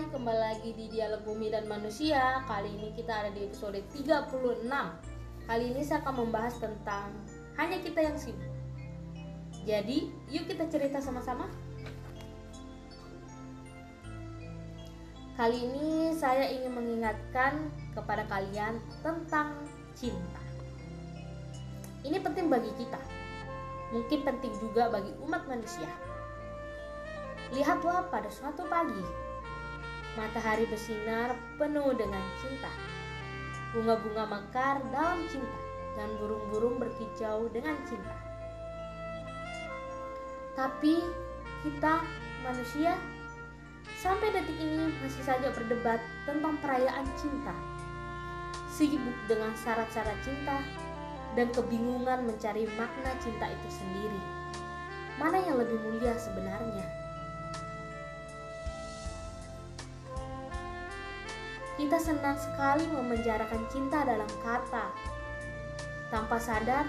Hai, kembali lagi di Dialog Bumi dan Manusia. Kali ini kita ada di episode 36. Kali ini saya akan membahas tentang hanya kita yang sibuk. Jadi, yuk kita cerita sama-sama. Kali ini saya ingin mengingatkan kepada kalian tentang cinta. Ini penting bagi kita. Mungkin penting juga bagi umat manusia. Lihatlah pada suatu pagi, matahari bersinar penuh dengan cinta. Bunga-bunga mekar dalam cinta dan burung-burung berkicau dengan cinta. Tapi kita manusia sampai detik ini masih saja berdebat tentang perayaan cinta. Sibuk dengan syarat-syarat cinta dan kebingungan mencari makna cinta itu sendiri. Mana yang lebih mulia sebenarnya? Kita senang sekali memenjarakan cinta dalam kata. Tanpa sadar,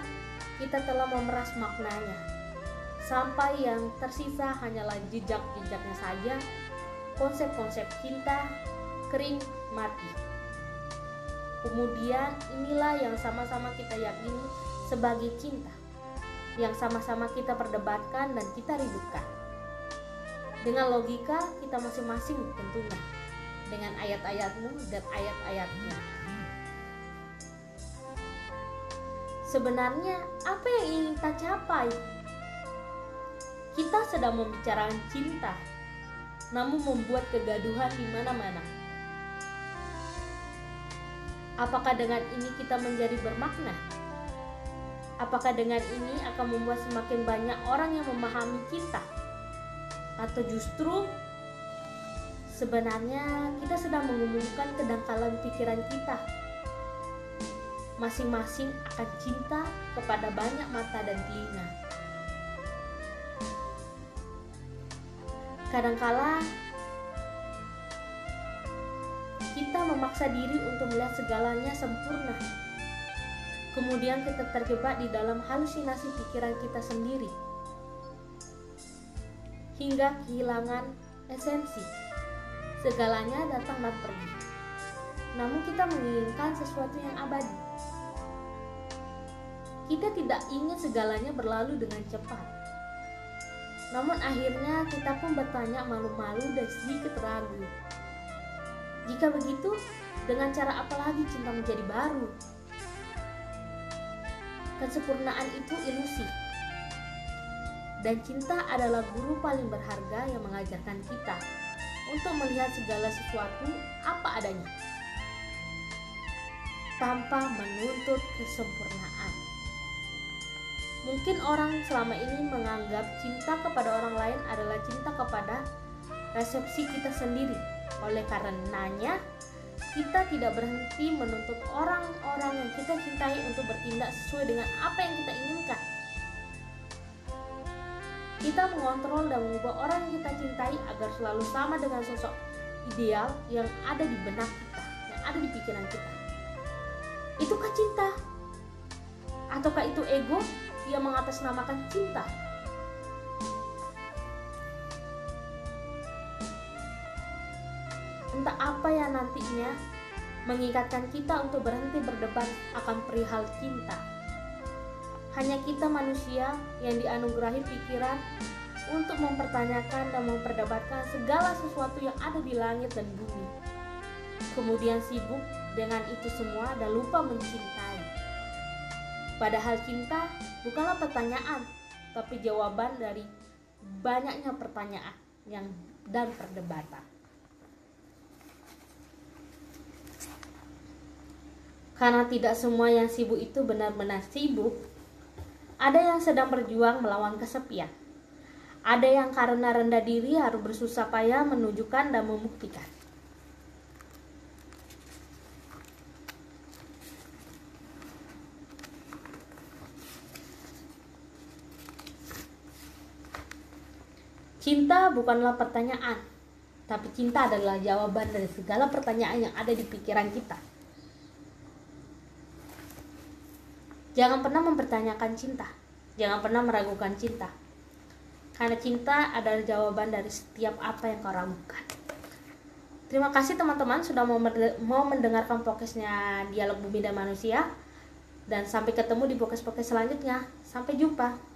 kita telah memeras maknanya. Sampai yang tersisa hanyalah jejak-jejaknya saja, konsep-konsep cinta kering mati. Kemudian inilah yang sama-sama kita yakini sebagai cinta, yang sama-sama kita perdebatkan dan kita ributkan. Dengan logika kita masing-masing tentunya dengan ayat-ayatmu dan ayat-ayatnya. Sebenarnya apa yang ingin kita capai? Kita sedang membicarakan cinta, namun membuat kegaduhan di mana-mana. Apakah dengan ini kita menjadi bermakna? Apakah dengan ini akan membuat semakin banyak orang yang memahami kita? Atau justru Sebenarnya kita sedang mengumumkan kedangkalan pikiran kita. Masing-masing akan cinta kepada banyak mata dan telinga. Kadangkala kita memaksa diri untuk melihat segalanya sempurna. Kemudian kita terjebak di dalam halusinasi pikiran kita sendiri hingga kehilangan esensi Segalanya datang dan pergi. Namun kita menginginkan sesuatu yang abadi. Kita tidak ingin segalanya berlalu dengan cepat. Namun akhirnya kita pun bertanya malu-malu dan sedikit ragu. Jika begitu, dengan cara apa lagi cinta menjadi baru? Kesempurnaan itu ilusi. Dan cinta adalah guru paling berharga yang mengajarkan kita untuk melihat segala sesuatu apa adanya tanpa menuntut kesempurnaan. Mungkin orang selama ini menganggap cinta kepada orang lain adalah cinta kepada resepsi kita sendiri. Oleh karenanya, kita tidak berhenti menuntut orang-orang yang kita cintai untuk bertindak sesuai dengan apa yang kita inginkan. Kita mengontrol dan mengubah orang yang kita cintai agar selalu sama dengan sosok ideal yang ada di benak kita, yang ada di pikiran kita. Itukah cinta? Ataukah itu ego yang mengatasnamakan cinta? Entah apa yang nantinya mengikatkan kita untuk berhenti berdebat akan perihal cinta. Hanya kita manusia yang dianugerahi pikiran untuk mempertanyakan dan memperdebatkan segala sesuatu yang ada di langit dan bumi. Kemudian sibuk dengan itu semua dan lupa mencintai. Padahal cinta bukanlah pertanyaan, tapi jawaban dari banyaknya pertanyaan yang dan perdebatan. Karena tidak semua yang sibuk itu benar-benar sibuk, ada yang sedang berjuang melawan kesepian. Ada yang karena rendah diri harus bersusah payah menunjukkan dan membuktikan. Cinta bukanlah pertanyaan, tapi cinta adalah jawaban dari segala pertanyaan yang ada di pikiran kita. Jangan pernah mempertanyakan cinta. Jangan pernah meragukan cinta. Karena cinta adalah jawaban dari setiap apa yang kau ragukan. Terima kasih teman-teman sudah mau, mendengarkan podcastnya Dialog Bumi dan Manusia. Dan sampai ketemu di podcast-podcast selanjutnya. Sampai jumpa.